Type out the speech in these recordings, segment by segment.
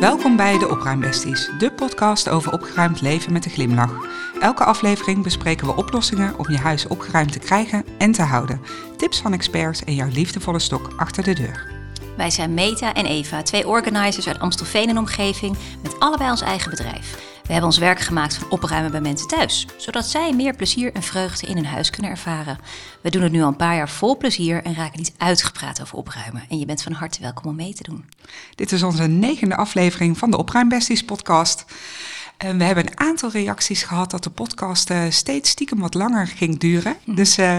Welkom bij de Opruimbesties, de podcast over opgeruimd leven met een glimlach. Elke aflevering bespreken we oplossingen om je huis opgeruimd te krijgen en te houden. Tips van experts en jouw liefdevolle stok achter de deur. Wij zijn Meta en Eva, twee organizers uit Amstelveen en omgeving, met allebei ons eigen bedrijf. We hebben ons werk gemaakt van opruimen bij mensen thuis, zodat zij meer plezier en vreugde in hun huis kunnen ervaren. We doen het nu al een paar jaar vol plezier en raken niet uitgepraat over opruimen. En je bent van harte welkom om mee te doen. Dit is onze negende aflevering van de Opruimbesties podcast. En we hebben een aantal reacties gehad dat de podcast uh, steeds stiekem wat langer ging duren. Dus uh,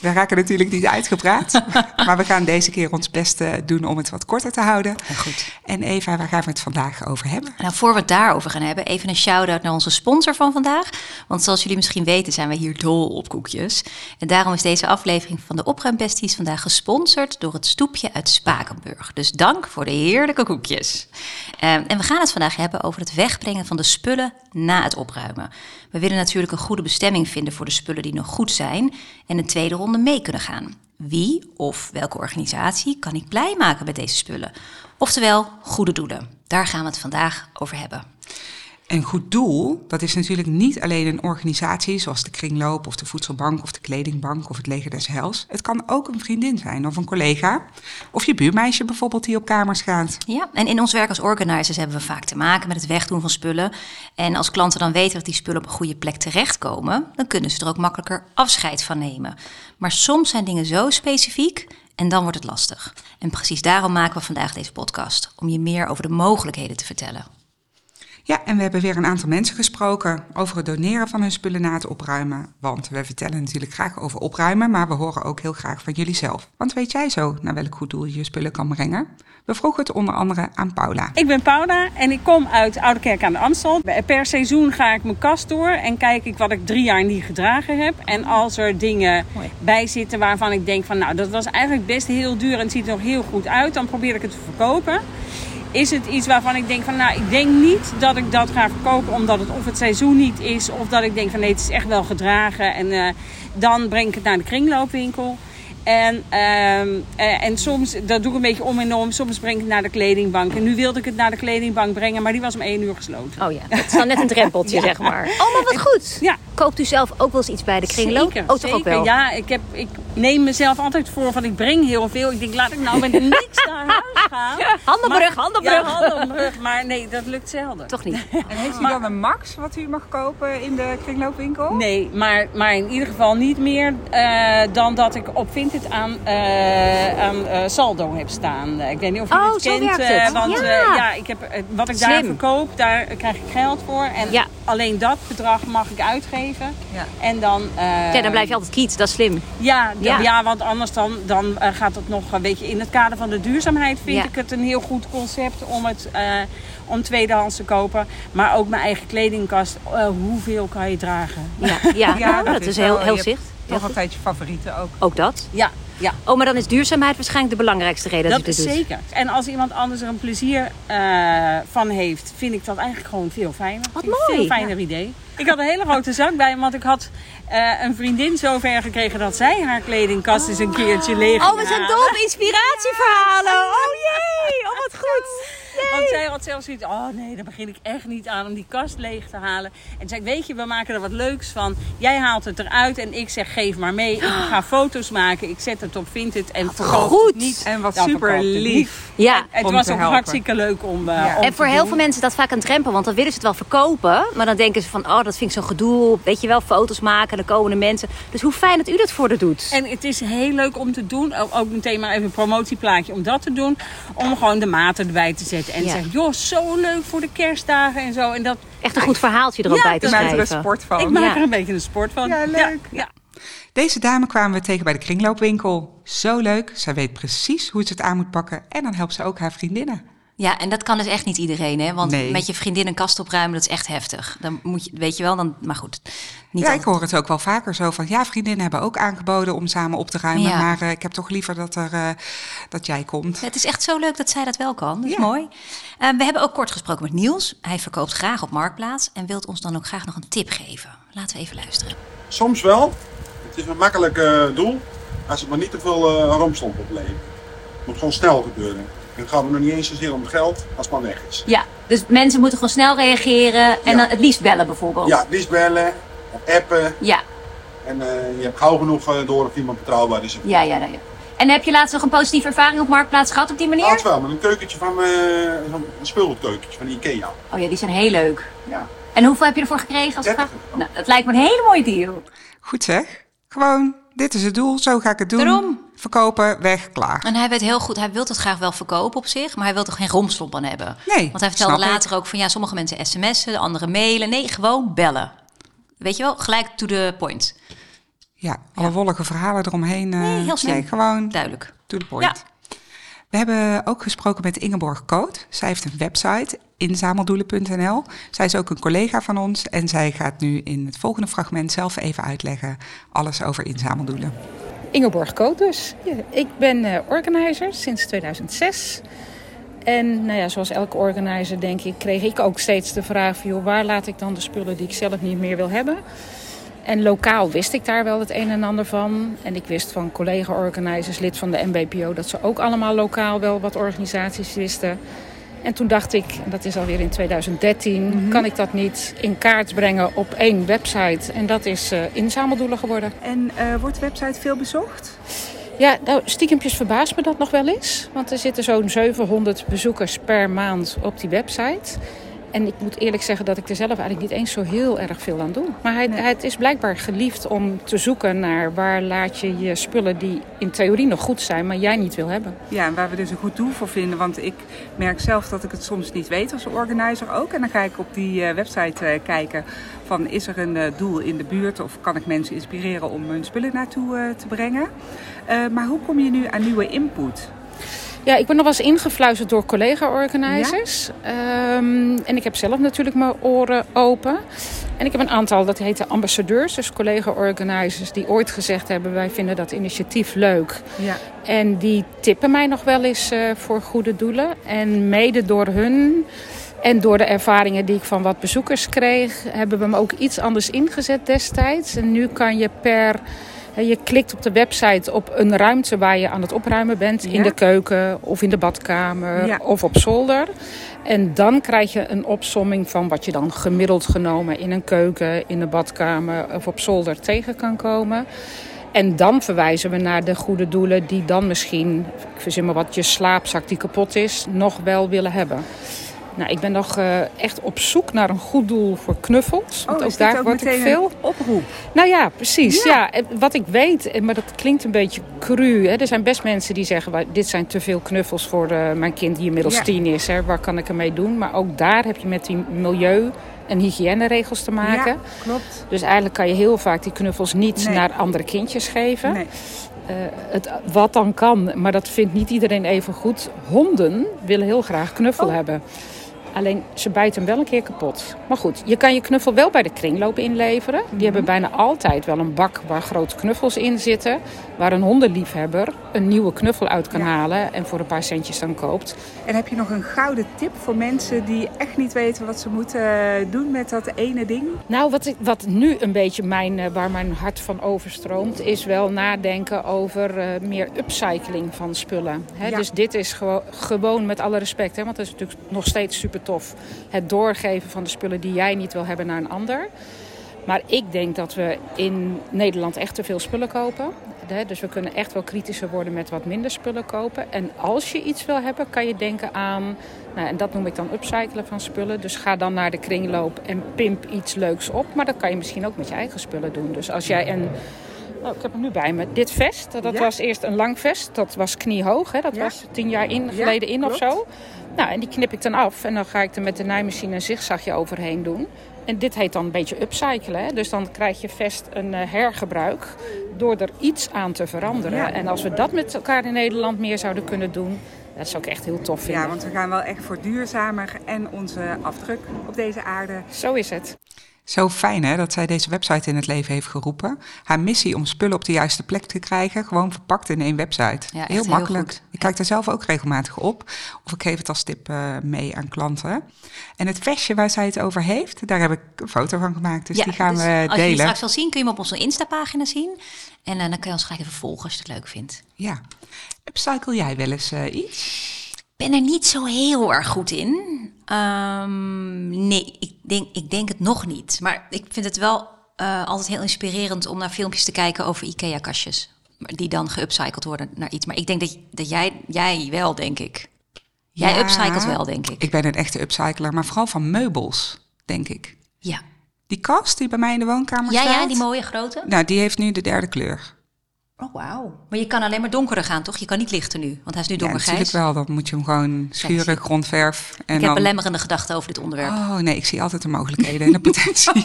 we raken natuurlijk niet uitgepraat. maar we gaan deze keer ons best uh, doen om het wat korter te houden. Ja, goed. En Eva, waar gaan we het vandaag over hebben? Nou, voor we het daarover gaan hebben, even een shout-out naar onze sponsor van vandaag. Want zoals jullie misschien weten zijn we hier dol op koekjes. En daarom is deze aflevering van de Opruimbesties vandaag gesponsord door het stoepje uit Spakenburg. Dus dank voor de heerlijke koekjes. en we gaan het vandaag hebben over het wegbrengen van de spullen na het opruimen. We willen natuurlijk een goede bestemming vinden voor de spullen die nog goed zijn en een tweede ronde mee kunnen gaan. Wie of welke organisatie kan ik blij maken met deze spullen? Oftewel, goede doelen. Daar gaan we het vandaag over hebben. Een goed doel, dat is natuurlijk niet alleen een organisatie zoals de Kringloop of de Voedselbank of de Kledingbank of het Leger des Heils. Het kan ook een vriendin zijn of een collega of je buurmeisje bijvoorbeeld die op kamers gaat. Ja, en in ons werk als organizers hebben we vaak te maken met het wegdoen van spullen. En als klanten dan weten dat die spullen op een goede plek terechtkomen, dan kunnen ze er ook makkelijker afscheid van nemen. Maar soms zijn dingen zo specifiek en dan wordt het lastig. En precies daarom maken we vandaag deze podcast, om je meer over de mogelijkheden te vertellen. Ja, en we hebben weer een aantal mensen gesproken over het doneren van hun spullen na het opruimen. Want we vertellen natuurlijk graag over opruimen, maar we horen ook heel graag van jullie zelf. Want weet jij zo naar welk goed doel je je spullen kan brengen? We vroegen het onder andere aan Paula. Ik ben Paula en ik kom uit Oude Kerk aan de Amstel. Per seizoen ga ik mijn kast door en kijk ik wat ik drie jaar niet gedragen heb. En als er dingen Mooi. bij zitten waarvan ik denk van nou dat was eigenlijk best heel duur en het ziet er nog heel goed uit, dan probeer ik het te verkopen is het iets waarvan ik denk van nou, ik denk niet dat ik dat ga verkopen omdat het of het seizoen niet is of dat ik denk van nee, het is echt wel gedragen en uh, dan breng ik het naar de kringloopwinkel. En, uh, en soms, dat doe ik een beetje om en om. Soms breng ik het naar de kledingbank. En nu wilde ik het naar de kledingbank brengen, maar die was om één uur gesloten. Oh ja, dat is dan net een drempeltje, ja. zeg maar. Oh, maar wat goed. Ja. Koopt u zelf ook wel eens iets bij de kringloop? Zeker, oh, toch ook wel? Ja, ik, heb, ik neem mezelf altijd voor van ik breng heel veel. Ik denk, laat ik nou met niks naar huis gaan. Handenbrug, handenbrug. Ja, handenbrug. Maar nee, dat lukt zelden. Toch niet? En heeft u dan een max wat u mag kopen in de kringloopwinkel? Nee, maar, maar in ieder geval niet meer uh, dan dat ik op Vinted aan uh, aan uh, saldo heb staan. Ik weet niet of je oh, het kent. Het. want ja. ja. ik heb, wat ik Slim. daar verkoop, daar krijg ik geld voor. En ja. Alleen dat bedrag mag ik uitgeven. Ja. En dan, ja, dan blijf je altijd kiet, dat is slim. Ja, ja. ja want anders dan, dan gaat het nog een beetje in het kader van de duurzaamheid vind ik het een heel goed concept om het om tweedehands te kopen. Maar ook mijn eigen kledingkast. Uh, hoeveel kan je dragen? Ja, ja. ja dat, dat, is heel, heel zicht. Toch altijd je favorieten ook. Ook dat? Ja. Ja. Oh, maar dan is duurzaamheid waarschijnlijk de belangrijkste reden dat, dat je dit doet. zeker. En als iemand anders er een plezier uh, van heeft, vind ik dat eigenlijk gewoon veel fijner. Wat mooi. Een veel fijner ja. idee. Ik had een hele grote zak bij me, want ik had uh, een vriendin zover gekregen dat zij haar kledingkast eens een keertje leeg Oh, we zijn dol op inspiratieverhalen. Oh jee, oh wat goed. Want zij had zelfs zoiets, oh nee, daar begin ik echt niet aan om die kast leeg te halen. En zei ik, weet je, we maken er wat leuks van. Jij haalt het eruit en ik zeg, geef maar mee. Ik ga foto's maken, ik zet het op Vinted en verkoop goed. het niet. En wat super lief. Ja. En het was ook helpen. hartstikke leuk om, uh, ja. om En voor heel doen. veel mensen is dat vaak een drempel, want dan willen ze het wel verkopen. Maar dan denken ze van, oh, dat vind ik zo'n gedoe. Weet je wel, foto's maken, dan komen de mensen. Dus hoe fijn dat u dat voor de doet. En het is heel leuk om te doen. Ook meteen maar even een promotieplaatje om dat te doen. Om gewoon de maten erbij te zetten. En Ja. zeggen, joh, zo leuk voor de kerstdagen en zo. En dat, Echt een goed verhaaltje er Ja, bij te Je maakt er een schrijven. sport van. ik maak er een beetje een sport van. Ja, leuk. Ja, Deze dame kwamen we tegen bij de kringloopwinkel. Zo leuk. Zij weet precies hoe ze het aan moet pakken. En dan helpt ze ook haar vriendinnen. Ja, en dat kan dus echt niet iedereen, hè? Want Nee. met je vriendin een kast opruimen, dat is echt heftig. Dan moet je, weet je wel, dan, maar goed. Niet ja, ik hoor het ook wel vaker zo van... ja, vriendinnen hebben ook aangeboden om samen op te ruimen... Ja. maar eh, ik heb toch liever dat, er, eh, dat jij komt. Het is echt zo leuk dat zij dat wel kan. Dat is Ja. mooi. Eh, we hebben ook kort gesproken met Niels. Hij verkoopt graag op Marktplaats en wilt ons dan ook graag nog een tip geven. Laten we even luisteren. Soms wel. Het is een makkelijk eh, doel. Als het maar niet te veel uh, rompslomp oplevert. Het moet gewoon snel gebeuren. Het gaat me nog niet eens zozeer om het geld als het maar weg is. Ja, dus mensen moeten gewoon snel reageren en Ja. dan het liefst bellen bijvoorbeeld. Ja, liefst bellen, of appen. Ja, En eh, je hebt gauw genoeg eh, door of iemand betrouwbaar is. ja, ja, ja. En heb je laatst nog een positieve ervaring op Marktplaats gehad op die manier? Laatst wel, met een keukentje van, eh zo'n speelgoedkeukentje van Ikea. Oh ja, die zijn heel leuk. Ja. En hoeveel heb je ervoor gekregen als 30 vraag? Nou, dat lijkt me een hele mooie deal. Goed zeg. Gewoon, dit is het doel, zo ga ik het doen. Daarom. Verkopen, weg, klaar. En hij weet heel goed, hij wil het graag wel verkopen op zich, maar hij wil er geen romslomp aan hebben. Nee, Want hij vertelde ik. later ook van ja, sommige mensen sms'en, de anderen mailen. Nee, gewoon bellen. Weet je wel, gelijk to the point. Ja, alle wollige verhalen eromheen. eh, Nee, heel snel. Nee, gewoon Duidelijk. to the point. We hebben ook gesproken met Ingeborg Koot. Zij heeft een website, inzameldoelen.nl. Zij is ook een collega van ons en zij gaat nu in het volgende fragment zelf even uitleggen alles over inzameldoelen. Ingeborg Koot dus. Ik ben eh, organizer sinds 2006. En nou ja, zoals elke organizer denk ik, kreeg ik ook steeds de vraag van... Waar laat ik dan de spullen die ik zelf niet meer wil hebben? En lokaal wist ik daar wel het een en ander van. En ik wist van collega-organizers, lid van de MBPO... dat ze ook allemaal lokaal wel wat organisaties wisten. En toen dacht ik, en dat is alweer in 2013... kan ik dat niet in kaart brengen op één website? En dat is eh, inzameldoelen geworden. En eh, wordt de website veel bezocht? Ja, nou, stiekempjes verbaast me dat nog wel eens. Want er zitten zo'n 700 bezoekers per maand op die website. En ik moet eerlijk zeggen dat ik er zelf eigenlijk niet eens zo heel erg veel aan doe. Maar hij, het is blijkbaar geliefd om te zoeken naar waar laat je je spullen die in theorie nog goed zijn, maar jij niet wil hebben. Ja, en waar we dus een goed doel voor vinden. Want ik merk zelf dat ik het soms niet weet als organizer ook. En dan ga ik op die eh, website eh, kijken van is er een eh, doel in de buurt of kan ik mensen inspireren om hun spullen naartoe te brengen. Maar hoe kom je nu aan nieuwe input? Ja, ik ben nog wel eens ingefluisterd door collega-organizers. Ehm, en ik heb zelf natuurlijk mijn oren open. En ik heb een aantal, dat heette ambassadeurs, dus collega-organizers... die ooit gezegd hebben, wij vinden dat initiatief leuk. Ja. En die tippen mij nog wel eens eh, voor goede doelen. En mede door hun en door de ervaringen die ik van wat bezoekers kreeg... hebben we hem ook iets anders ingezet destijds. En nu kan je per... hè, Je klikt op de website op een ruimte waar je aan het opruimen bent. Ja. In de keuken of in de badkamer Ja. of op zolder. En dan krijg je een opsomming van wat je dan gemiddeld genomen in een keuken, in de badkamer of op zolder tegen kan komen. En dan verwijzen we naar de goede doelen die dan misschien, ik verzin maar wat, je slaapzak die kapot is, nog wel willen hebben. Nou, ik ben nog eh, echt op zoek naar een goed doel voor knuffels. Want Oh, ook daar ook word ik veel. een oproep? Nou ja, precies. Ja. en wat ik weet, en- maar dat klinkt een beetje cru. Hè. Er zijn best mensen die zeggen, "Wa- dit zijn te veel knuffels voor eh, mijn kind die inmiddels Ja. tien is. Hè. Waar kan ik ermee doen? Maar ook daar heb je met die milieu- en hygiëneregels te maken. Ja, klopt. Dus eigenlijk kan je heel vaak die knuffels niet Nee. naar andere kindjes geven. Nee. Eh, het, wat dan kan, maar dat vindt niet iedereen even goed. Honden willen heel graag knuffel Oh. hebben. Alleen ze bijten hem wel een keer kapot. Maar goed, je kan je knuffel wel bij de kringloop inleveren. Die hebben bijna altijd wel een bak waar grote knuffels in zitten. Waar een hondenliefhebber een nieuwe knuffel uit kan Ja. halen en voor een paar centjes dan koopt. En heb je nog een gouden tip voor mensen die echt niet weten wat ze moeten eh, doen met dat ene ding? Nou, wat, ik, wat nu een beetje mijn, eh, waar mijn hart van overstroomt, is wel nadenken over eh, meer upcycling van spullen. Hè? Ja. Dus dit is gewo- gewoon met alle respect, hè, want het is natuurlijk nog steeds super tof. Het doorgeven van de spullen die jij niet wil hebben naar een ander. Maar ik denk dat we in Nederland echt te veel spullen kopen. Dus we kunnen echt wel kritischer worden met wat minder spullen kopen. En als je iets wil hebben, kan je denken aan, nou, en dat noem ik dan upcyclen van spullen. Dus ga dan naar de kringloop en pimp iets leuks op. Maar dat kan je misschien ook met je eigen spullen doen. Dus als jij een, nou, ik heb hem nu bij me, dit vest. Dat Ja. was eerst een lang vest, dat was kniehoog. Hè? Dat Ja. was tien jaar in, Ja, geleden in of klopt. zo. Nou, en die knip ik dan af en dan ga ik er met de naaimachine een zigzagje overheen doen. En dit heet dan een beetje upcyclen. Hè? Dus dan krijg je vest een eh, hergebruik door er iets aan te veranderen. Ja. En als we dat met elkaar in Nederland meer zouden kunnen doen, dat zou ik echt heel tof vinden. Ja, want we gaan wel echt voor duurzamer en onze afdruk op deze aarde. Zo is het. Zo fijn hè, dat zij deze website in het leven heeft geroepen. Haar missie om spullen op de juiste plek te krijgen, gewoon verpakt in één website. Ja, heel makkelijk. ik kijk daar zelf ook regelmatig op. Of ik geef het als tip eh, mee aan klanten. En het vestje waar zij het over heeft, daar heb ik een foto van gemaakt. Dus die gaan dus we Als je die delen. straks wil zien, kun je hem op onze Insta-pagina zien. En eh, dan kun je ons gelijk even volgen als je het leuk vindt. Ja. Upcycle jij wel eens eh, iets? Ben er niet zo heel erg goed in. Ehm, nee, ik denk, ik denk het nog niet. Maar ik vind het wel eh, altijd heel inspirerend om naar filmpjes te kijken over IKEA-kastjes. Die dan geupcycled worden naar iets. Maar ik denk dat, dat jij, jij wel, denk ik. Jij Ja, upcycelt wel, denk ik. Ik ben een echte upcycler, maar vooral van meubels, denk ik. Ja. Die kast die bij mij in de woonkamer Ja, staat. ja, die mooie grote. Nou, die heeft nu de derde kleur. Oh, wauw. Maar je kan alleen maar donkerder gaan, toch? Je kan niet lichter nu, want hij is nu Ja, donkergrijs. natuurlijk wel. Dan moet je hem gewoon schuren, grondverf. En ik heb dan... belemmerende gedachten over dit onderwerp. Oh nee, ik zie altijd de mogelijkheden en de potentie.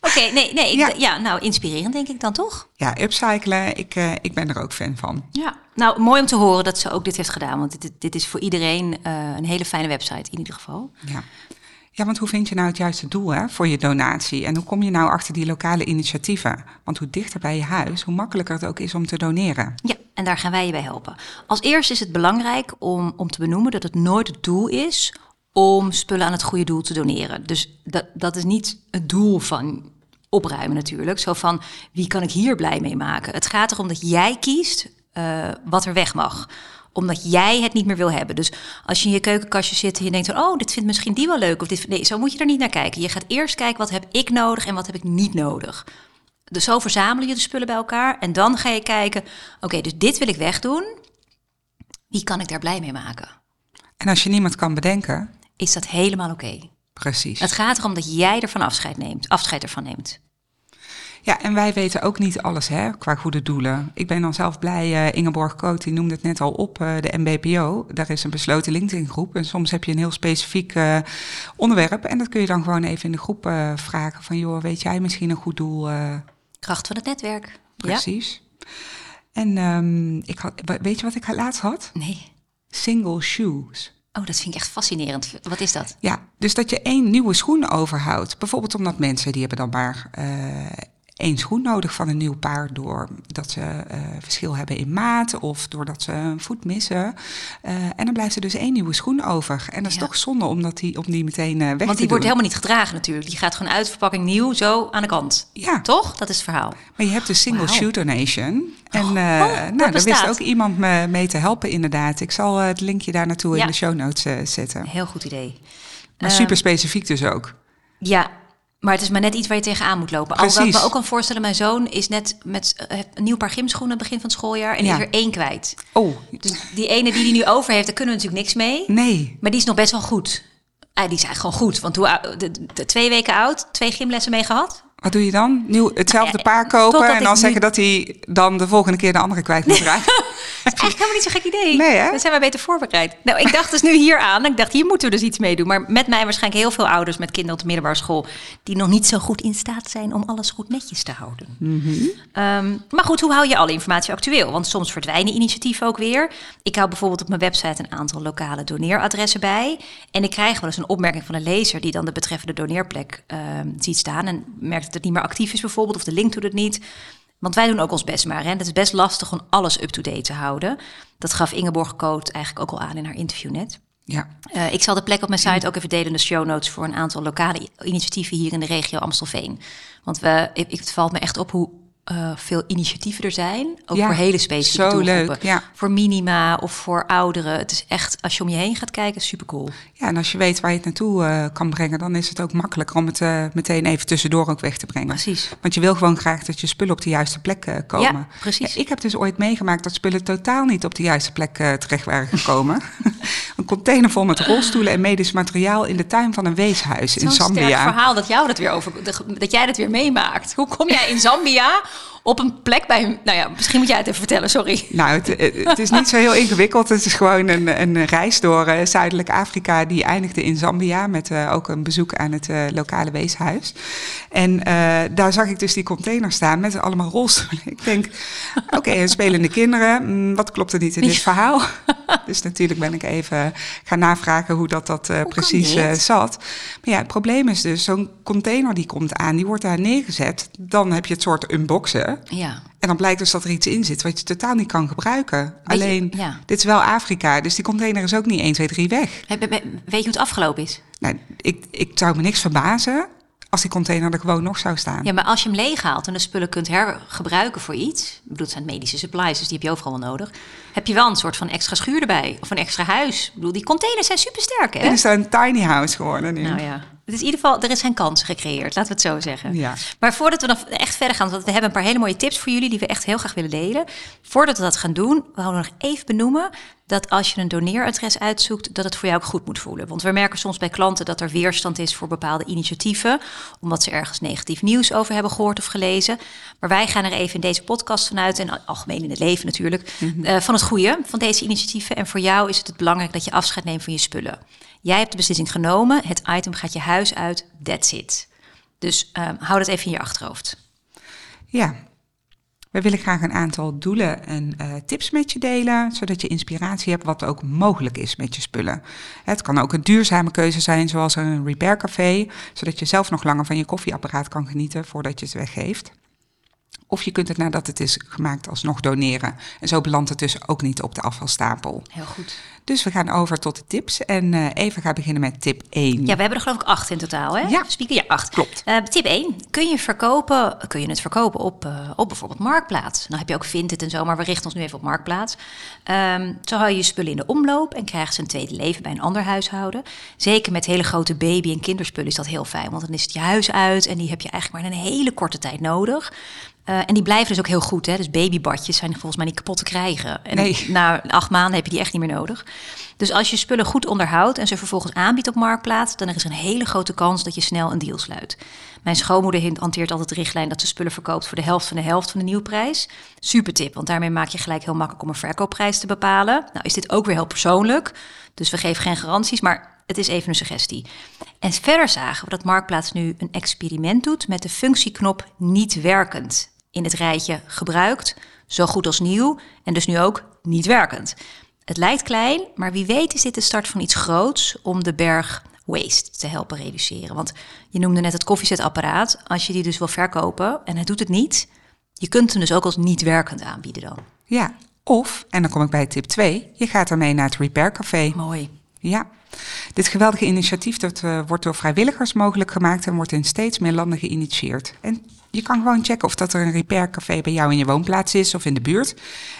Oké, nee, nee. Ik, Ja. ja. nou, inspirerend denk ik dan toch? ja, upcyclen, ik, eh, ik ben er ook fan van. Ja. Nou, mooi om te horen dat ze ook dit heeft gedaan. Want dit, dit is voor iedereen eh, een hele fijne website in ieder geval. Ja. Ja, want hoe vind je nou het juiste doel hè, voor je donatie? En hoe kom je nou achter die lokale initiatieven? Want hoe dichter bij je huis, hoe makkelijker het ook is om te doneren. Ja, en daar gaan wij je bij helpen. Als eerste is het belangrijk om, om te benoemen dat het nooit het doel is om spullen aan het goede doel te doneren. Dus dat, dat is niet het doel van opruimen natuurlijk. Zo van, wie kan ik hier blij mee maken? Het gaat erom dat jij kiest eh, wat er weg mag omdat jij het niet meer wil hebben. Dus als je in je keukenkastje zit en je denkt... van, oh, dit vindt misschien die wel leuk. Of dit, nee, zo moet je er niet naar kijken. Je gaat eerst kijken, wat heb ik nodig en wat heb ik niet nodig. Dus zo verzamel je de spullen bij elkaar. En dan ga je kijken, oké, dus dit wil ik wegdoen. Wie kan ik daar blij mee maken? En als je niemand kan bedenken, Is dat helemaal oké? precies. Het gaat erom dat jij ervan afscheid neemt. Afscheid ervan neemt. Ja, en wij weten ook niet alles hè, qua goede doelen. Ik ben dan zelf blij, eh, Ingeborg Koot, die noemde het net al op, eh, de MBPO. Daar is een besloten LinkedIn-groep. En soms heb je een heel specifiek eh, onderwerp. En dat kun je dan gewoon even in de groep vragen van... joh, weet jij misschien een goed doel? Kracht van het netwerk. Ja? precies. En ehm, ik had, weet je wat ik laatst had? Nee. Single shoes. Oh, dat vind ik echt fascinerend. Wat is dat? Ja, dus dat je één nieuwe schoen overhoudt. Bijvoorbeeld omdat mensen die hebben dan maar één schoen nodig van een nieuw paar. Doordat ze eh, verschil hebben in maat of doordat ze een voet missen. Eh, en dan blijft er dus één nieuwe schoen over. En dat is Ja. toch zonde omdat die, om die meteen eh, weg Want die wordt doen. helemaal niet gedragen natuurlijk. Die gaat gewoon uit verpakking nieuw, zo aan de kant. Ja, Toch? Dat is het verhaal. maar je hebt de single Wauw. shoe donation. En Oh, nou, daar wist ook iemand me mee te helpen inderdaad. Ik zal het linkje daar naartoe Ja. in de show notes zetten. Heel goed idee. Maar super specifiek dus ook. Ja, maar het is maar net iets waar je tegenaan moet lopen. Alhoewel ik Precies. me ook kan voorstellen, mijn zoon is net met eh, een nieuw paar gymschoenen begin van het schooljaar en Ja. is er één kwijt. Oh, Dus die ene die hij nu over heeft, daar kunnen we natuurlijk niks mee. nee. Maar die is nog best wel goed. Ah, die is eigenlijk gewoon goed. Want hoe, de twee weken oud, twee gymlessen mee gehad. Wat doe je dan? Nieuw, hetzelfde Eh, paar kopen en dan zeggen nu- dat hij dan de volgende keer de andere kwijt moet raken. Dat is eigenlijk helemaal niet zo'n gek idee. Nee, hè? Dan zijn wij beter voorbereid. Nou, ik dacht dus nu hier aan. Ik dacht, hier moeten we dus iets mee doen. Maar met mij waarschijnlijk heel veel ouders met kinderen op de middelbare school... die nog niet zo goed in staat zijn om alles goed netjes te houden. Ehm, maar goed, hoe hou je alle informatie actueel? Want soms verdwijnen initiatieven ook weer. Ik hou bijvoorbeeld op mijn website een aantal lokale doneeradressen bij. En ik krijg wel eens een opmerking van een lezer... die dan de betreffende doneerplek ehm, ziet staan... en merkt dat het niet meer actief is bijvoorbeeld... of de link doet het niet... Want wij doen ook ons best maar. Hè? Het is best lastig om alles up-to-date te houden. Dat gaf Ingeborg Koot eigenlijk ook al aan in haar interview net. Ja, Eh, ik zal de plek op mijn site ook even delen in de show notes... voor een aantal lokale initiatieven hier in de regio Amstelveen. Want we, ik- het valt me echt op hoe eh, veel initiatieven er zijn. Ook Ja, voor hele specifieke zo doelgroepen. leuk, ja. Voor minima of voor ouderen. Het is echt, als je om je heen gaat kijken, supercool. ja, en als je weet waar je het naartoe eh, kan brengen, dan is het ook makkelijker om het eh, meteen even tussendoor ook weg te brengen. Precies. Want je wil gewoon graag dat je spullen op de juiste plek komen. Ja, precies. ik heb dus ooit meegemaakt dat spullen totaal niet op de juiste plek terecht waren gekomen. container vol met rolstoelen en medisch materiaal in de tuin van een weeshuis in Zambia. verhaal dat, jou dat, weer over, dat jij dat weer meemaakt. Hoe kom jij in Zambia op een plek bij... een- Nou ja, misschien moet jij het even vertellen, sorry. Nou, het, is niet zo heel ingewikkeld. Het is gewoon een, een reis door eh, Zuidelijk Afrika die eindigde in Zambia met eh, ook een bezoek aan het eh, lokale weeshuis. En daar zag ik dus die container staan met allemaal rolstoelen. Ik denk, oké, spelende kinderen, mm, wat klopt er niet in dit verhaal? dus natuurlijk ben ik even gaan navragen hoe dat, dat precies zat. Maar ja, het probleem is dus, zo'n container die komt aan, die wordt daar neergezet. Dan heb je het soort unboxen. Ja, En dan blijkt dus dat er iets in zit wat je totaal niet kan gebruiken. Weet je- Alleen, ja. dit is wel Afrika, dus die container is ook niet 1, 2, 3 weg. Weet je hoe het afgelopen is? Nou, ik, ik zou me niks verbazen als die container er gewoon nog zou staan. Ja, maar als je hem leeghaalt en de spullen kunt hergebruiken voor iets, ik bedoel, het zijn medische supplies, dus die heb je overal wel nodig, heb je wel een soort van extra schuur erbij of een extra huis. Ik bedoel, die containers zijn super sterk, hè? Dit is een tiny house geworden nu. Nou ja, het is in ieder geval, er zijn kansen gecreëerd, laten we het zo zeggen. Ja. Maar voordat we dan echt verder gaan, want we hebben een paar hele mooie tips voor jullie die we echt heel graag willen delen. Voordat we dat gaan doen, we we nog even benoemen dat als je een doneeradres uitzoekt, dat het voor jou ook goed moet voelen. Want we merken soms bij klanten dat er weerstand is voor bepaalde initiatieven, omdat ze ergens negatief nieuws over hebben gehoord of gelezen. Maar wij gaan er even in deze podcast vanuit, en algemeen in het leven natuurlijk, eh, van het goede van deze initiatieven. En voor jou is het, het belangrijk dat je afscheid neemt van je spullen. Jij hebt de beslissing genomen, het item gaat je huis uit, that's it. Dus um, hou dat even in je achterhoofd. Ja, we willen graag een aantal doelen en uh, tips met je delen, zodat je inspiratie hebt wat ook mogelijk is met je spullen. Het kan ook een duurzame keuze zijn, zoals een repaircafé, zodat je zelf nog langer van je koffieapparaat kan genieten voordat je het weggeeft. Of je kunt het nadat het is gemaakt alsnog doneren. En zo belandt het dus ook niet op de afvalstapel. Heel goed. Dus we gaan over tot de tips. En uh, Eva gaat beginnen met tip 1. Ja, we hebben er geloof ik acht in totaal, hè? Ja. Spieken, ja, acht. Klopt. Uh, tip 1. Kun je, verkopen, kun je het verkopen op, uh, op bijvoorbeeld Marktplaats? Nou heb je ook Vinted en zo, maar we richten ons nu even op Marktplaats. Um, zo hou je je spullen in de omloop en krijgen ze een tweede leven bij een ander huishouden. Zeker met hele grote baby- en kinderspullen is dat heel fijn. Want dan is het je huis uit en die heb je eigenlijk maar in een hele korte tijd nodig. Uh, en die blijven dus ook heel goed. Hè? Dus babybadjes zijn volgens mij niet kapot te krijgen. En nee. na acht maanden heb je die echt niet meer nodig. Dus als je spullen goed onderhoudt en ze vervolgens aanbiedt op Marktplaats... dan is er een hele grote kans dat je snel een deal sluit. Mijn schoonmoeder hanteert altijd de richtlijn dat ze spullen verkoopt... voor de helft van de helft van de nieuwprijs. Super tip, want daarmee maak je gelijk heel makkelijk om een verkoopprijs te bepalen. Nou is dit ook weer heel persoonlijk, dus we geven geen garanties... maar het is even een suggestie. En verder zagen we dat Marktplaats nu een experiment doet... met de functieknop niet werkend in het rijtje gebruikt, zo goed als nieuw en dus nu ook niet werkend. Het lijkt klein, maar wie weet is dit de start van iets groots om de berg waste te helpen reduceren. Want je noemde net het koffiezetapparaat. Als je die dus wil verkopen en het doet het niet, je kunt hem dus ook als niet werkend aanbieden dan. Ja, of, en dan kom ik bij tip 2, je gaat ermee naar het repaircafé. Mooi. Ja, dit geweldige initiatief dat, uh, wordt door vrijwilligers mogelijk gemaakt en wordt in steeds meer landen geïnitieerd. En je kan gewoon checken of dat er een repaircafé bij jou in je woonplaats is of in de buurt.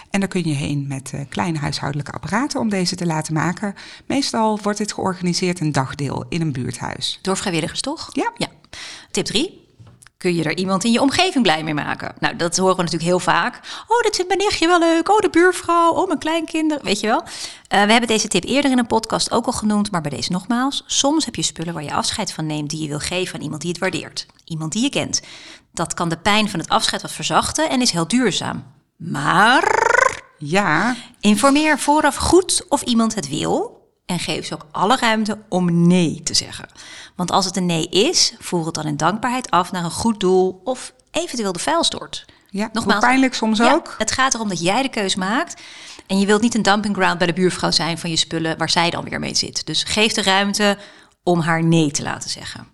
En dan kun je heen met uh, kleine huishoudelijke apparaten om deze te laten maken. Meestal wordt dit georganiseerd een dagdeel in een buurthuis. Door vrijwilligers toch? Ja. ja. Tip 3 kun je er iemand in je omgeving blij mee maken. Nou, dat horen we natuurlijk heel vaak. Oh, dit vindt mijn nichtje wel leuk. Oh, de buurvrouw. Oh, mijn kleinkinderen. Weet je wel. Uh, we hebben deze tip eerder in een podcast ook al genoemd, maar bij deze nogmaals. Soms heb je spullen waar je afscheid van neemt die je wil geven aan iemand die het waardeert. Iemand die je kent. Dat kan de pijn van het afscheid wat verzachten en is heel duurzaam. Maar... Ja. Informeer vooraf goed of iemand het wil en geef ze ook alle ruimte om nee te zeggen. Want als het een nee is, voer het dan in dankbaarheid af naar een goed doel of eventueel de vuilstort. Ja, Nogmaals, pijnlijk soms ja, ook. Het gaat erom dat jij de keus maakt. En je wilt niet een dumping ground bij de buurvrouw zijn van je spullen waar zij dan weer mee zit. Dus geef de ruimte om haar nee te laten zeggen.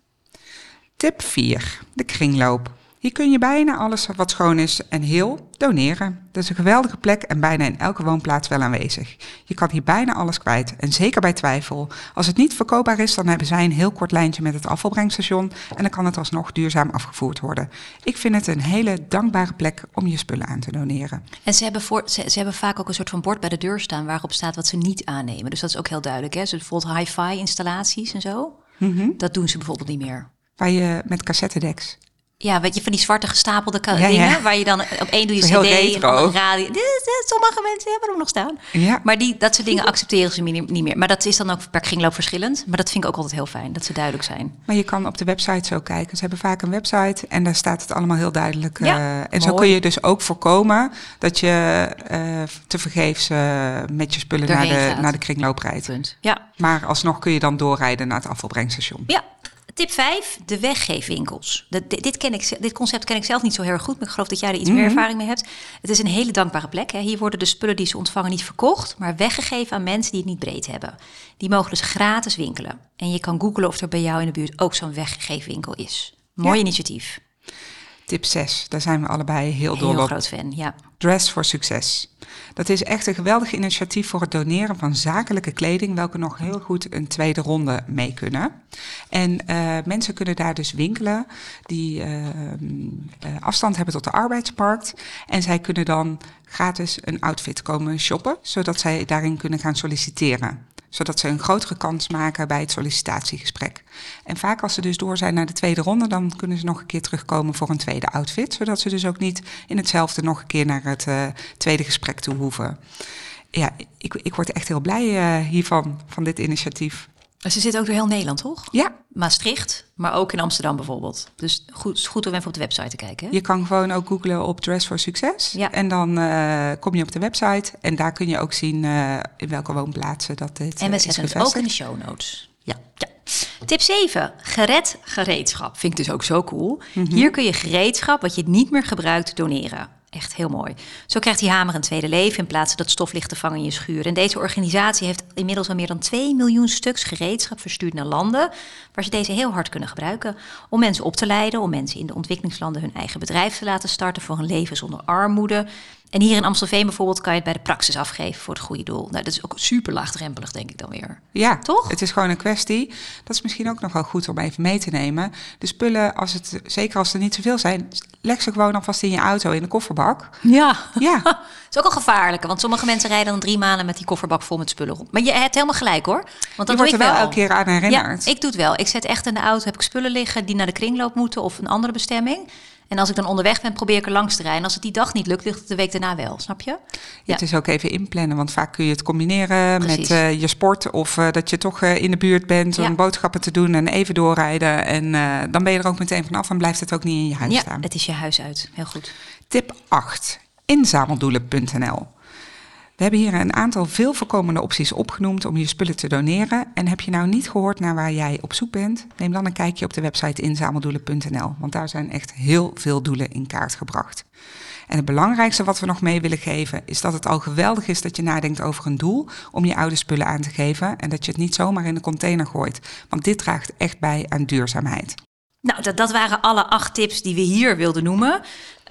Tip 4. De kringloop. Hier kun je bijna alles wat schoon is en heel doneren. Dat is een geweldige plek en bijna in elke woonplaats wel aanwezig. Je kan hier bijna alles kwijt en zeker bij twijfel. Als het niet verkoopbaar is, dan hebben zij een heel kort lijntje met het afvalbrengstation en dan kan het alsnog duurzaam afgevoerd worden. Ik vind het een hele dankbare plek om je spullen aan te doneren. En ze hebben, voor, ze, ze hebben vaak ook een soort van bord bij de deur staan waarop staat wat ze niet aannemen. Dus dat is ook heel duidelijk. Hè? Dus bijvoorbeeld hi-fi installaties en zo. Mm -hmm. Dat doen ze bijvoorbeeld niet meer. Waar je met cassettedeks. Ja, weet je, van die zwarte gestapelde ja, dingen, ja. waar je dan op één doe je Heel cd retro. en op radio. Sommige mensen hebben hem nog staan. Ja. Maar die, dat soort dingen accepteren ze niet meer. Maar dat is dan ook per kringloop verschillend. Maar dat vind ik ook altijd heel fijn, dat ze duidelijk zijn. Maar je kan op de website zo kijken. Ze hebben vaak een website en daar staat het allemaal heel duidelijk. Ja, uh, en zo kun je dus ook voorkomen dat je uh, te vergeefs uh, met je spullen naar de, gaat. naar de kringloop rijdt. Punt. Ja. Maar alsnog kun je dan doorrijden naar het afvalbrengstation. Ja. Tip 5, de weggeefwinkels. Dat, dit, dit, ken ik, dit concept ken ik zelf niet zo heel erg goed, maar ik geloof dat jij er iets Mhm. meer ervaring mee hebt. Het is een hele dankbare plek. Hè. Hier worden de spullen die ze ontvangen niet verkocht, maar weggegeven aan mensen die het niet breed hebben. Die mogen dus gratis winkelen. En je kan googlen of er bij jou in de buurt ook zo'n weggegeven winkel is. Mooi Ja. initiatief. Tip 6, daar zijn we allebei heel dol Heel op. groot fan, ja. Dress for Success. Dat is echt een geweldig initiatief voor het doneren van zakelijke kleding, welke nog heel goed een tweede ronde mee kunnen. En eh, mensen kunnen daar dus winkelen die eh, afstand hebben tot de arbeidsmarkt. En zij kunnen dan gratis een outfit komen shoppen, zodat zij daarin kunnen gaan solliciteren zodat ze een grotere kans maken bij het sollicitatiegesprek. En vaak als ze dus door zijn naar de tweede ronde, dan kunnen ze nog een keer terugkomen voor een tweede outfit. Zodat ze dus ook niet in hetzelfde nog een keer naar het uh, tweede gesprek toe hoeven. Ja, ik, ik word echt heel blij uh, hiervan, van dit initiatief. Ze zit ook door heel Nederland, toch? Ja. Maastricht, maar ook in Amsterdam bijvoorbeeld. Dus goed, goed om even op de website te kijken. Hè? Je kan gewoon ook googlen op Dress for Success. Ja. En dan uh, kom je op de website. En daar kun je ook zien uh, in welke woonplaatsen dat dit En we zetten het ook in de show notes. Ja. ja. Tip 7. Gered gereedschap. Vind ik dus ook zo cool. Mhm. Mm -hmm. Hier kun je gereedschap wat je niet meer gebruikt doneren. Echt heel mooi. Zo krijgt die hamer een tweede leven in plaats dat stof ligt te vangen in je schuur. En deze organisatie heeft inmiddels al meer dan 2 miljoen stuks gereedschap verstuurd naar landen waar ze deze heel hard kunnen gebruiken. Om mensen op te leiden, om mensen in de ontwikkelingslanden hun eigen bedrijf te laten starten voor een leven zonder armoede. En hier in Amstelveen bijvoorbeeld kan je het bij de praxis afgeven voor het goede doel. Nou, dat is ook super laagdrempelig, denk ik dan weer. Ja, toch? Het is gewoon een kwestie. Dat is misschien ook nog wel goed om even mee te nemen. De spullen, als het, zeker als er niet zoveel zijn, leg ze gewoon alvast in je auto in de kofferbak. Ja. Ja. Het is ook al gevaarlijker, want sommige mensen rijden dan drie maanden met die kofferbak vol met spullen rond. Maar je hebt helemaal gelijk hoor. Want dat je wordt er wel wel elke keer aan herinnerd. Ja, ik doe het wel. Ik zet echt in de auto, heb ik spullen liggen die naar de kringloop moeten of een andere bestemming. En als ik dan onderweg ben, probeer ik er langs te rijden. En als het die dag niet lukt, lukt het de week daarna wel. Snap je? Ja. Het is ook even inplannen, want vaak kun je het combineren Precies. met uh, je sport of uh, dat je toch uh, in de buurt bent om Ja. boodschappen te doen en even doorrijden. En eh, dan ben je er ook meteen vanaf en blijft het ook niet in je huis Ja, staan. het is je huis uit. Heel goed. Tip 8. Inzameldoelen.nl. We hebben hier een aantal veel voorkomende opties opgenoemd om je spullen te doneren. En heb je nou niet gehoord naar waar jij op zoek bent? Neem dan een kijkje op de website inzameldoelen.nl. Want daar zijn echt heel veel doelen in kaart gebracht. En het belangrijkste wat we nog mee willen geven is dat het al geweldig is dat je nadenkt over een doel om je oude spullen aan te geven. En dat je het niet zomaar in de container gooit. Want dit draagt echt bij aan duurzaamheid. Nou, dat, dat waren alle acht tips die we hier wilden noemen.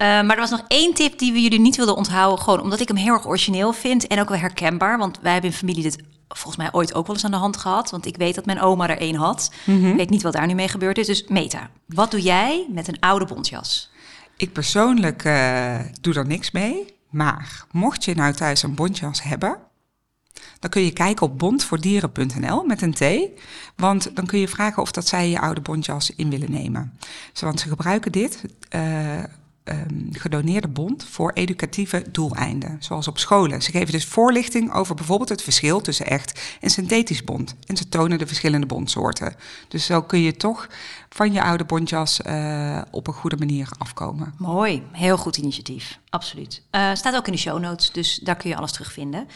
Uh, maar er was nog één tip die we jullie niet wilden onthouden. Gewoon omdat ik hem heel erg origineel vind en ook wel herkenbaar. Want wij hebben in familie dit volgens mij ooit ook wel eens aan de hand gehad. Want ik weet dat mijn oma er één had. Mm -hmm. Ik weet niet wat daar nu mee gebeurd is. Dus Meta, wat doe jij met een oude bontjas? Ik persoonlijk uh, doe er niks mee. Maar mocht je nou thuis een bontjas hebben, dan kun je kijken op bondvoordieren.nl met een T. Want dan kun je vragen of dat zij je oude bontjas in willen nemen. Want ze gebruiken dit, uh, um, gedoneerde bond, voor educatieve doeleinden. Zoals op scholen. Ze geven dus voorlichting over bijvoorbeeld het verschil tussen echt en synthetisch bond. En ze tonen de verschillende bondsoorten. Dus zo kun je toch van je oude bontjas uh, op een goede manier afkomen. Mooi, heel goed initiatief. Absoluut. Uh, staat ook in de show notes, dus daar kun je alles terugvinden.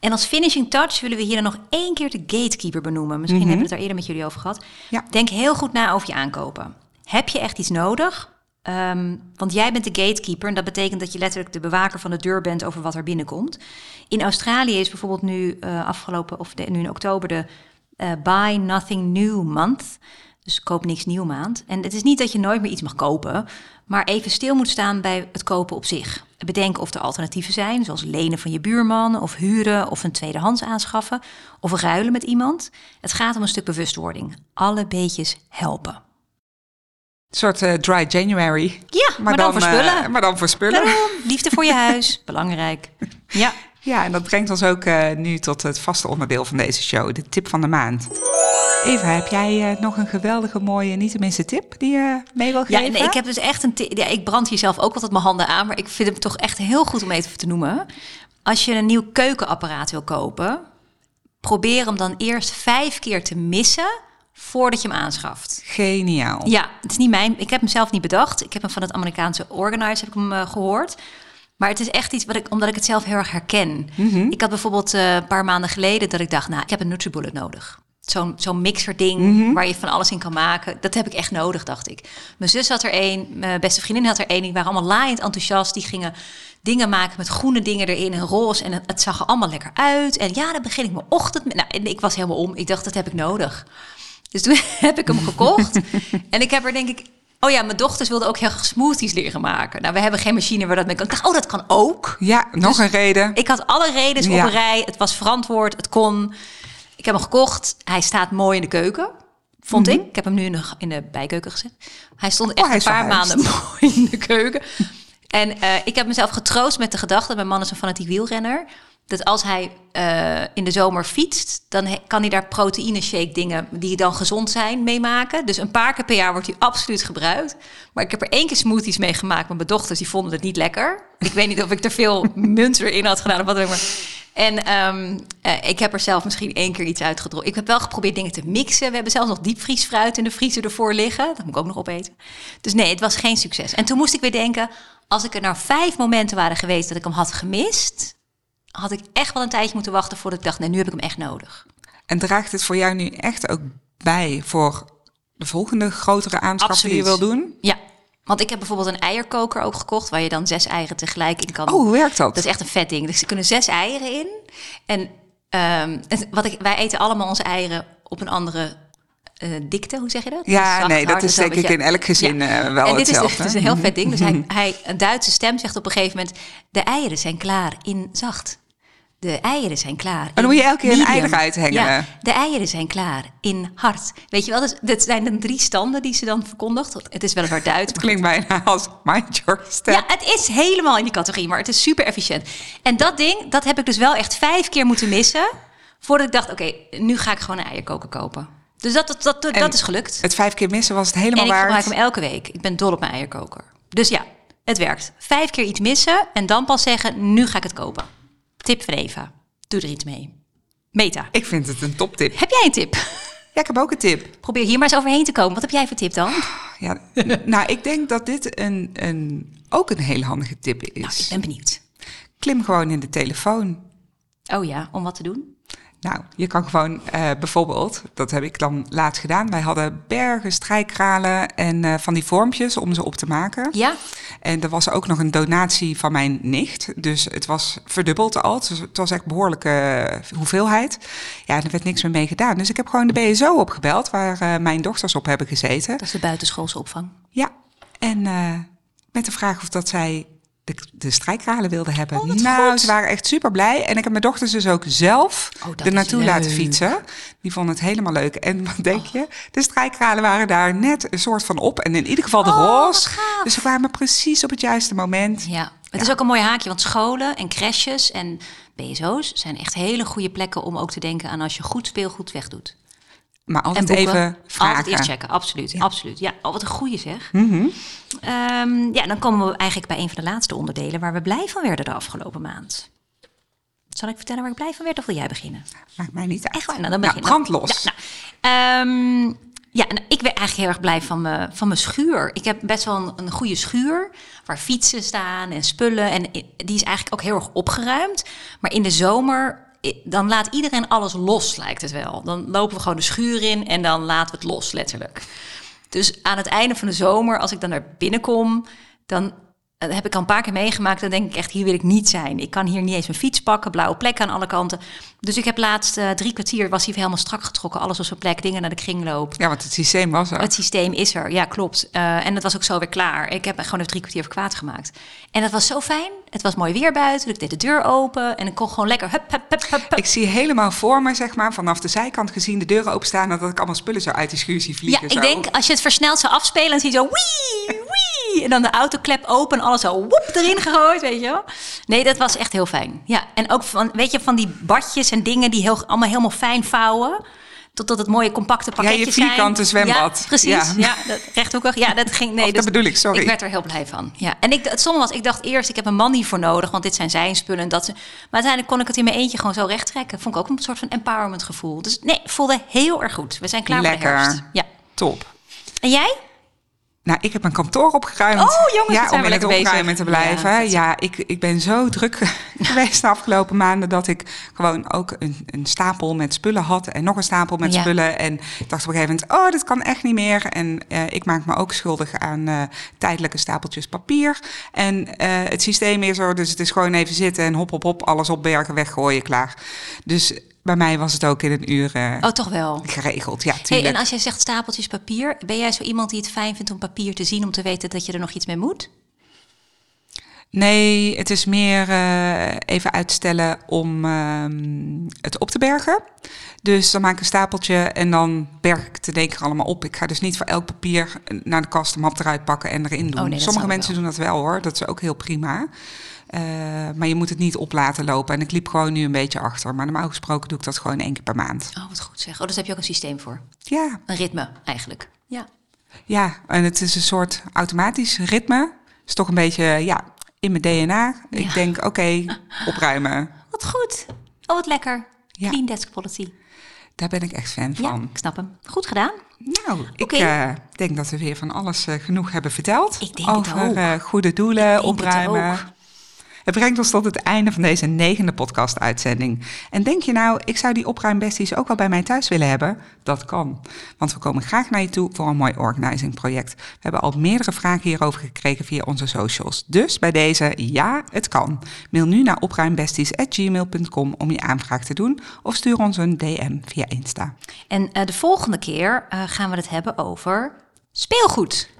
En als finishing touch willen we hier dan nog één keer de gatekeeper benoemen. Misschien mm -hmm. hebben we het daar eerder met jullie over gehad. Ja. Denk heel goed na over je aankopen. Heb je echt iets nodig? Um, want jij bent de gatekeeper en dat betekent dat je letterlijk de bewaker van de deur bent over wat er binnenkomt. In Australië is bijvoorbeeld nu uh, afgelopen, of de, nu in oktober, de uh, Buy Nothing New Month. Dus koop niks nieuw maand. En het is niet dat je nooit meer iets mag kopen, maar even stil moet staan bij het kopen op zich. Bedenk of er alternatieven zijn, zoals lenen van je buurman, of huren, of een tweedehands aanschaffen, of ruilen met iemand. Het gaat om een stuk bewustwording. Alle beetjes helpen. Een soort uh, dry January. Ja, maar, maar dan, dan, voor spullen. Uh, maar dan voor spullen. Daarom, liefde voor je huis, belangrijk. Ja. Ja, en dat brengt ons ook uh, nu tot het vaste onderdeel van deze show, de tip van de maand. Eva, heb jij nog een geweldige mooie, niet tenminste tip die je mee wil geven? Ja, nee, ik heb dus echt een tip. Ja, ik brand hier zelf ook altijd mijn handen aan, maar ik vind het toch echt heel goed om even te noemen. Als je een nieuw keukenapparaat wil kopen, probeer hem dan eerst vijf keer te missen voordat je hem aanschaft. Geniaal. Ja, het is niet mijn. Ik heb hem zelf niet bedacht. Ik heb hem van het Amerikaanse Organize heb ik hem uh, gehoord. Maar het is echt iets wat ik, omdat ik het zelf heel erg herken. Mm -hmm. Ik had bijvoorbeeld uh, een paar maanden geleden dat ik dacht, nou, ik heb een NutriBullet nodig. Zo'n zo'n mixerding mm -hmm. waar je van alles in kan maken. Dat heb ik echt nodig, dacht ik. Mijn zus had er één, mijn beste vriendin had er één. Die waren allemaal laaiend enthousiast. Die gingen dingen maken met groene dingen erin en roze. En het, het zag er allemaal lekker uit. En ja, dan begin ik mijn ochtend met. Nou, en ik was helemaal om. Ik dacht, dat heb ik nodig. Dus toen heb ik hem gekocht. en ik heb er denk ik Oh ja, mijn dochters wilden ook heel graag smoothies leren maken. Nou, we hebben geen machine waar dat mee kan. Ik dacht, oh, dat kan ook. Ja, nog Dus een reden. Ik had alle redenen Ja. op een rij. Het was verantwoord, het kon. Ik heb hem gekocht. Hij staat mooi in de keuken, vond ik. Ik heb hem nu in de, in de bijkeuken gezet. Hij stond echt Mhm. hij een paar maanden mooi in de keuken. En eh, ik heb mezelf getroost met de gedachte... mijn man is een fanatiek wielrenner... dat als hij eh, in de zomer fietst... dan kan hij daar proteïne shake dingen... die dan gezond zijn, mee maken. Dus een paar keer per jaar wordt hij absoluut gebruikt. Maar ik heb er één keer smoothies mee gemaakt... met mijn dochters, die vonden het niet lekker. Ik weet niet of ik er veel munt erin had gedaan... of wat dan ook maar. En ehm, eh, ik heb er zelf misschien één keer iets uitgedronken. Ik heb wel geprobeerd dingen te mixen. We hebben zelfs nog diepvriesfruit in de vriezer ervoor liggen. Dat moet ik ook nog opeten. Dus nee, het was geen succes. En toen moest ik weer denken... als ik er nou vijf momenten waren geweest dat ik hem had gemist... had ik echt wel een tijdje moeten wachten voordat ik dacht... nee, nu heb ik hem echt nodig. En draagt het voor jou nu echt ook bij voor de volgende grotere aanschaf die je wil doen? Ja, want ik heb bijvoorbeeld een eierkoker ook gekocht... waar je dan zes eieren tegelijk in kan Oh, hoe werkt dat? Dat is echt een vet ding. Dus er kunnen zes eieren in. En ehm, het- wat ik, wij eten allemaal onze eieren op een andere eh, dikte. Hoe zeg je dat? Ja, Zacht, nee, dat is denk ik je. in elk gezin eh, wel en dit is, hetzelfde. het is een heel vet ding. Dus hij, hij, een Duitse stem zegt op een gegeven moment... de eieren zijn klaar in zacht. De eieren zijn klaar. dan in moet je elke keer een ei eruit hengelen. Ja, de eieren zijn klaar in hard. Weet je wel, dus, dit zijn dan drie standen die ze dan verkondigt. Het is weliswaar Duits. Het klinkt bijna als mind your step. ja, het is helemaal in die categorie, maar het is super efficiënt. En dat ding, dat heb ik dus wel echt vijf keer moeten missen... voordat ik dacht, oké, nu ga ik gewoon een eierkoker kopen. Dus dat, dat, dat, En dat is gelukt. Het vijf keer missen was het helemaal En ik waard. gebruik hem elke week. Ik ben dol op mijn eierkoker. Dus ja, het werkt. Vijf keer iets missen en dan pas zeggen, nu ga ik het kopen. Tip van Eva. Doe er iets mee. Meta, Ik vind het een toptip. heb jij een tip? Ja, ik heb ook een tip. Probeer hier maar eens overheen te komen. Wat heb jij voor tip dan? Ja, nou, ik denk dat dit een, een, ook een hele handige tip is. Nou, ik ben benieuwd. Klim gewoon in de telefoon. Oh ja, om wat te doen? Nou, je kan gewoon eh, bijvoorbeeld, dat heb ik dan laatst gedaan. Wij hadden bergen, strijkkralen en eh, van die vormpjes om ze op te maken. Ja? En er was ook nog een donatie van mijn nicht. Dus het was verdubbeld al. Dus het was echt behoorlijke eh, hoeveelheid. Ja, en er werd niks meer mee gedaan. Dus ik heb gewoon de BSO opgebeld, waar mijn dochters op hebben gezeten. Dat is de buitenschoolse opvang. Ja, en met de vraag of dat zij de, de strijkralen wilden hebben. Oh, nou, goed. ze waren echt super blij. En ik heb mijn dochters dus ook zelf Oh, er naartoe laten fietsen. Die vonden het helemaal leuk. En wat denk je? De strijkralen waren daar net een soort van op. En in ieder geval de Oh, gaaf. Dus ze kwamen precies op het juiste moment. Ja, het is ook een mooi haakje, want scholen en crèches en BSO's zijn echt hele goede plekken om ook te denken aan als je goed speelgoed wegdoet. Maar altijd even vragen. altijd eerst checken, absoluut, absoluut. Ja, oh, wat een goede zeg. Mhm. Ehm, ja, dan komen we eigenlijk bij een van de laatste onderdelen waar we blij van werden de afgelopen maand. Zal ik vertellen waar ik blij van werd of wil jij beginnen? Maakt mij niet uit. Echt waar? Nou, dan Nou, begin brand los. Ja, nou, ehm, ja, nou, ik werd eigenlijk heel erg blij van mijn, van mijn schuur. Ik heb best wel een, een goede schuur waar fietsen staan en spullen. En die is eigenlijk ook heel erg opgeruimd. Maar in de zomer, dan laat iedereen alles los, lijkt het wel. Dan lopen we gewoon de schuur in en dan laten we het los, letterlijk. Dus aan het einde van de zomer, als ik dan naar binnen kom, dan eh, heb ik al een paar keer meegemaakt. Dan denk ik echt, hier wil ik niet zijn. Ik kan hier niet eens mijn fiets pakken, blauwe plekken aan alle kanten. Dus ik heb laatst eh, drie kwartier, was hij helemaal strak getrokken. Alles op zijn plek, dingen naar de kringloop. Ja, want het systeem was er. Het systeem is er, ja klopt. Eh, en het was ook zo weer klaar. Ik heb gewoon even drie kwartier voor kwaad gemaakt. En dat was zo fijn. Het was mooi weer buiten. Ik deed de deur open en ik kon gewoon lekker hup, hup, hup, hup, hup. Ik zie helemaal voor me, zeg maar, vanaf de zijkant gezien de deuren openstaan... en dat ik allemaal spullen zo uit die schuur zie Ja, vliegen. ik zo. denk als je het versneld zou afspelen, dan zie je zo wii, wii. En dan de autoklep open, alles zo woep erin gegooid, weet je wel. Nee, dat was echt heel fijn. Ja, en ook van, weet je, van die badjes en dingen die heel, allemaal helemaal fijn vouwen. Totdat het mooie compacte pakketjes zijn. vierkante zwembad. Ja, precies. Ja. Ja, dat, rechthoekig. Ja, dat ging... Nee, Of dat bedoel ik, sorry. Ik werd er heel blij van. Ja. En ik, het stomme was, ik dacht eerst, ik heb een man hiervoor nodig, want dit zijn zijn spullen. en Dat ze, maar uiteindelijk kon ik het in mijn eentje gewoon zo recht trekken. Vond ik ook een soort van empowerment gevoel. Dus nee, voelde heel erg goed. We zijn klaar voor Lekker. de herfst. Ja. Top. En jij? Nou, ik heb mijn kantoor opgeruimd. Oh, jongens, ja, om lekker bezig. opruimen te blijven. Ja, ik, ik ben zo druk geweest de afgelopen maanden dat ik gewoon ook een, een stapel met spullen had en nog een stapel met Ja. spullen. En ik dacht op een gegeven moment, oh, dit kan echt niet meer. En eh, ik maak me ook schuldig aan eh, tijdelijke stapeltjes papier. En eh, het systeem is er, dus het is gewoon even zitten en hop, hop, hop, alles opbergen, weggooien, klaar. Dus bij mij was het ook in een uur eh, Oh, toch wel. geregeld. Ja, Hey, en als jij zegt stapeltjes papier, ben jij zo iemand die het fijn vindt om papier te zien om te weten dat je er nog iets mee moet? Nee, het is meer eh, even uitstellen om ehm, het op te bergen. Dus dan maak ik een stapeltje en dan berg ik het in één keer allemaal op. Ik ga dus niet voor elk papier naar de kast, de map eruit pakken en erin doen. Oh, nee, dat Sommige mensen wel. doen dat wel hoor, dat is ook heel prima. Eh, maar je moet het niet op laten lopen. En ik liep gewoon nu een beetje achter. Maar normaal gesproken doe ik dat gewoon één keer per maand. Oh, wat goed zeg. Oh, dus daar heb je ook een systeem voor. Ja, Een ritme eigenlijk. Ja. ja, en het is een soort automatisch ritme. is toch een beetje ja, in mijn DNA. Ja. Ik denk, oké, opruimen. Wat goed. Oh, wat lekker. Ja. Clean desk policy. Daar ben ik echt fan Ja, van. ik snap hem. Goed gedaan. Nou, ik eh, denk dat we weer van alles eh, genoeg hebben verteld. Ik denk het ook. eh, goede doelen, opruimen. Het brengt ons tot het einde van deze negende podcast-uitzending. En denk je nou, ik zou die opruimbesties ook wel bij mij thuis willen hebben? Dat kan, want we komen graag naar je toe voor een mooi organizing project. We hebben al meerdere vragen hierover gekregen via onze socials. Dus bij deze, ja, het kan. Mail nu naar opruimbesties.gmail.com om je aanvraag te doen of stuur ons een DM via Insta. En eh, de volgende keer eh, gaan we het hebben over speelgoed.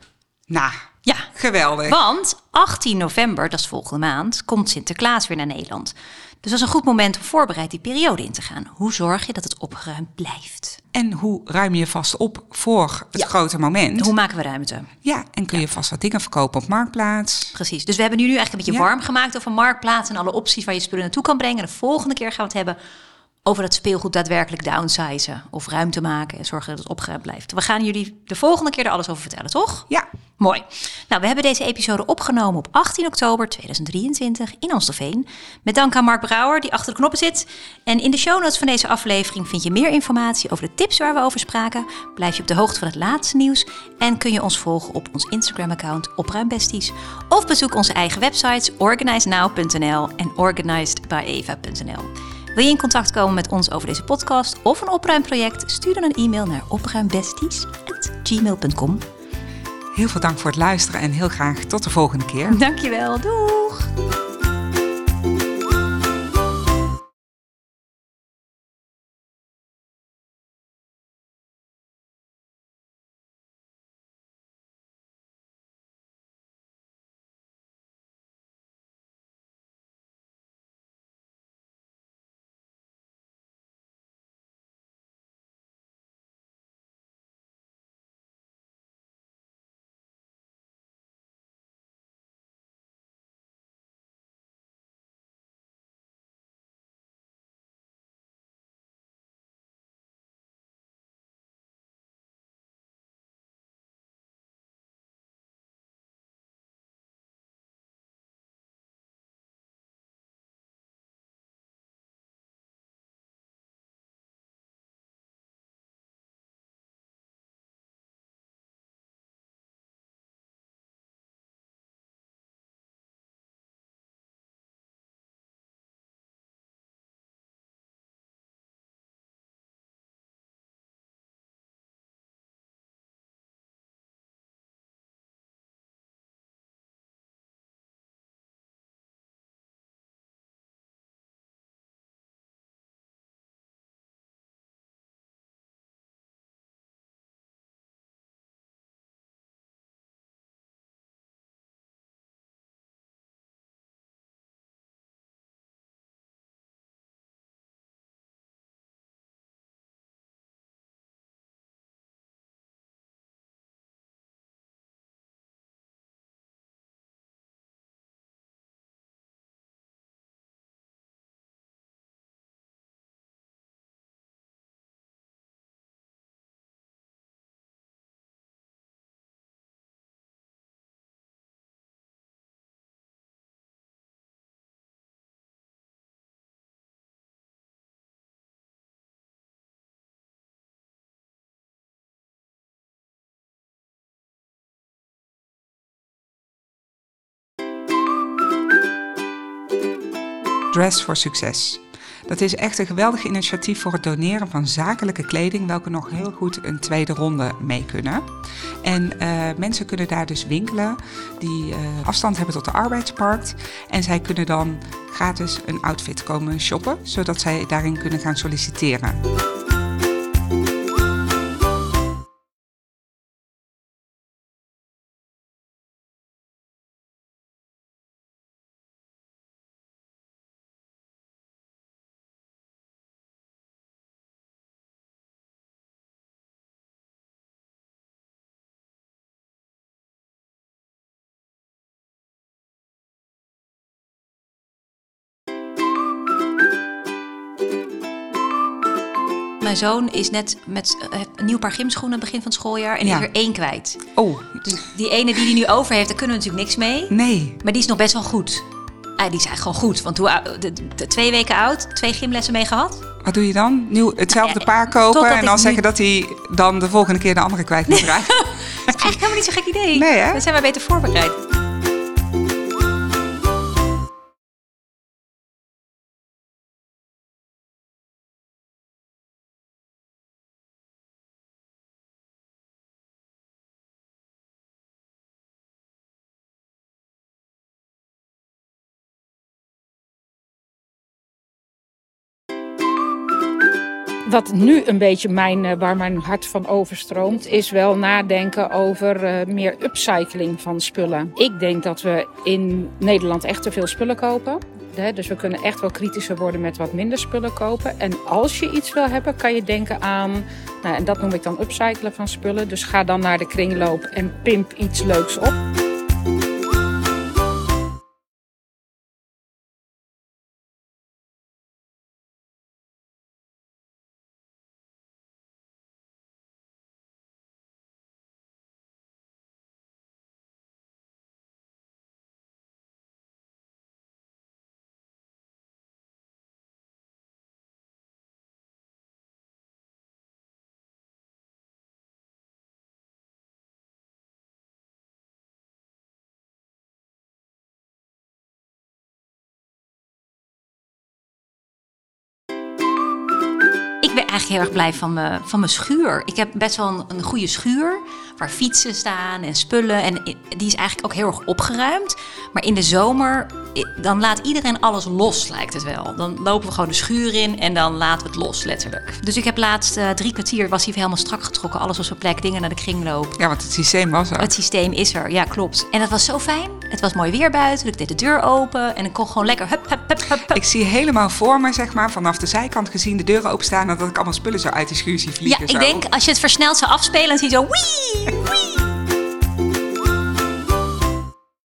Nou, Ja, geweldig. want 18 november, dat is volgende maand, komt Sinterklaas weer naar Nederland. Dus dat is een goed moment om voorbereid die periode in te gaan. Hoe zorg je dat het opgeruimd blijft? En hoe ruim je vast op voor het Ja. grote moment? Hoe maken we ruimte? Ja, en kun je vast wat dingen verkopen op Marktplaats. Precies. Dus we hebben nu, nu eigenlijk een beetje Ja. warm gemaakt over marktplaats en alle opties waar je spullen naartoe kan brengen. En de volgende keer gaan we het hebben over dat speelgoed daadwerkelijk downsizen of ruimte maken en zorgen dat het opgeruimd blijft. We gaan jullie de volgende keer er alles over vertellen, toch? Ja, Mooi. Nou, we hebben deze episode opgenomen op 18 oktober 2023 in Amstelveen. Met dank aan Mark Brouwer, die achter de knoppen zit. En in de show notes van deze aflevering vind je meer informatie over de tips waar we over spraken. Blijf je op de hoogte van het laatste nieuws. En kun je ons volgen op ons Instagram-account Opruimbesties. Of bezoek onze eigen websites organizenow.nl en organizedbyeva.nl. Wil je in contact komen met ons over deze podcast of een opruimproject? Stuur dan een e-mail naar opruimbesties.gmail.com. heel veel dank voor het luisteren en heel graag tot de volgende keer. Dankjewel, doeg! Dress voor succes. Dat is echt een geweldig initiatief voor het doneren van zakelijke kleding, welke nog heel goed een tweede ronde mee kunnen. En uh, mensen kunnen daar dus winkelen die uh, afstand hebben tot de arbeidsmarkt. En zij kunnen dan gratis een outfit komen shoppen, zodat zij daarin kunnen gaan solliciteren. Zoon is net met uh, een nieuw paar gymschoenen begin van het schooljaar en ja. is er één kwijt. Oh. Dus die ene die hij nu over heeft, daar kunnen we natuurlijk niks mee. Nee. Maar die is nog best wel goed. Ah, die is eigenlijk gewoon goed. Want hoe, de, de, twee weken oud, twee gymlessen mee gehad. Wat doe je dan? Nieuw, hetzelfde paar kopen en dan zeggen dat hij dan de volgende keer de andere kwijt moet raken? dat is eigenlijk helemaal niet zo'n gek idee. Nee, hè? Dan zijn we beter voorbereid. Wat nu een beetje mijn, waar mijn hart van overstroomt, is wel nadenken over uh, meer upcycling van spullen. Ik denk dat we in Nederland echt te veel spullen kopen. Dus we kunnen echt wel kritischer worden met wat minder spullen kopen. En als je iets wil hebben, kan je denken aan, nou, en dat noem ik dan upcyclen van spullen. Dus ga dan naar de kringloop en pimp iets leuks op. ben eigenlijk heel erg blij van mijn, van mijn schuur. Ik heb best wel een, een goede schuur waar fietsen staan en spullen. En die is eigenlijk ook heel erg opgeruimd. Maar in de zomer, dan laat iedereen alles los, lijkt het wel. Dan lopen we gewoon de schuur in en dan laten we het los, letterlijk. Dus ik heb laatst uh, drie kwartier, was hij helemaal strak getrokken. Alles was op plek, dingen naar de kringloop. Ja, want het systeem was er. Het systeem is er, ja klopt. En dat was zo fijn. Het was mooi weer buiten, ik deed de deur open en ik kon gewoon lekker hup, hup, hup, hup. Ik zie helemaal voor me, zeg maar, vanaf de zijkant gezien de deuren openstaan... en dat ik allemaal spullen zo uit de schuur zie vliegen. Ja, ik zo. denk als je het versneld zou afspelen, dan zie je zo... Wii, wii.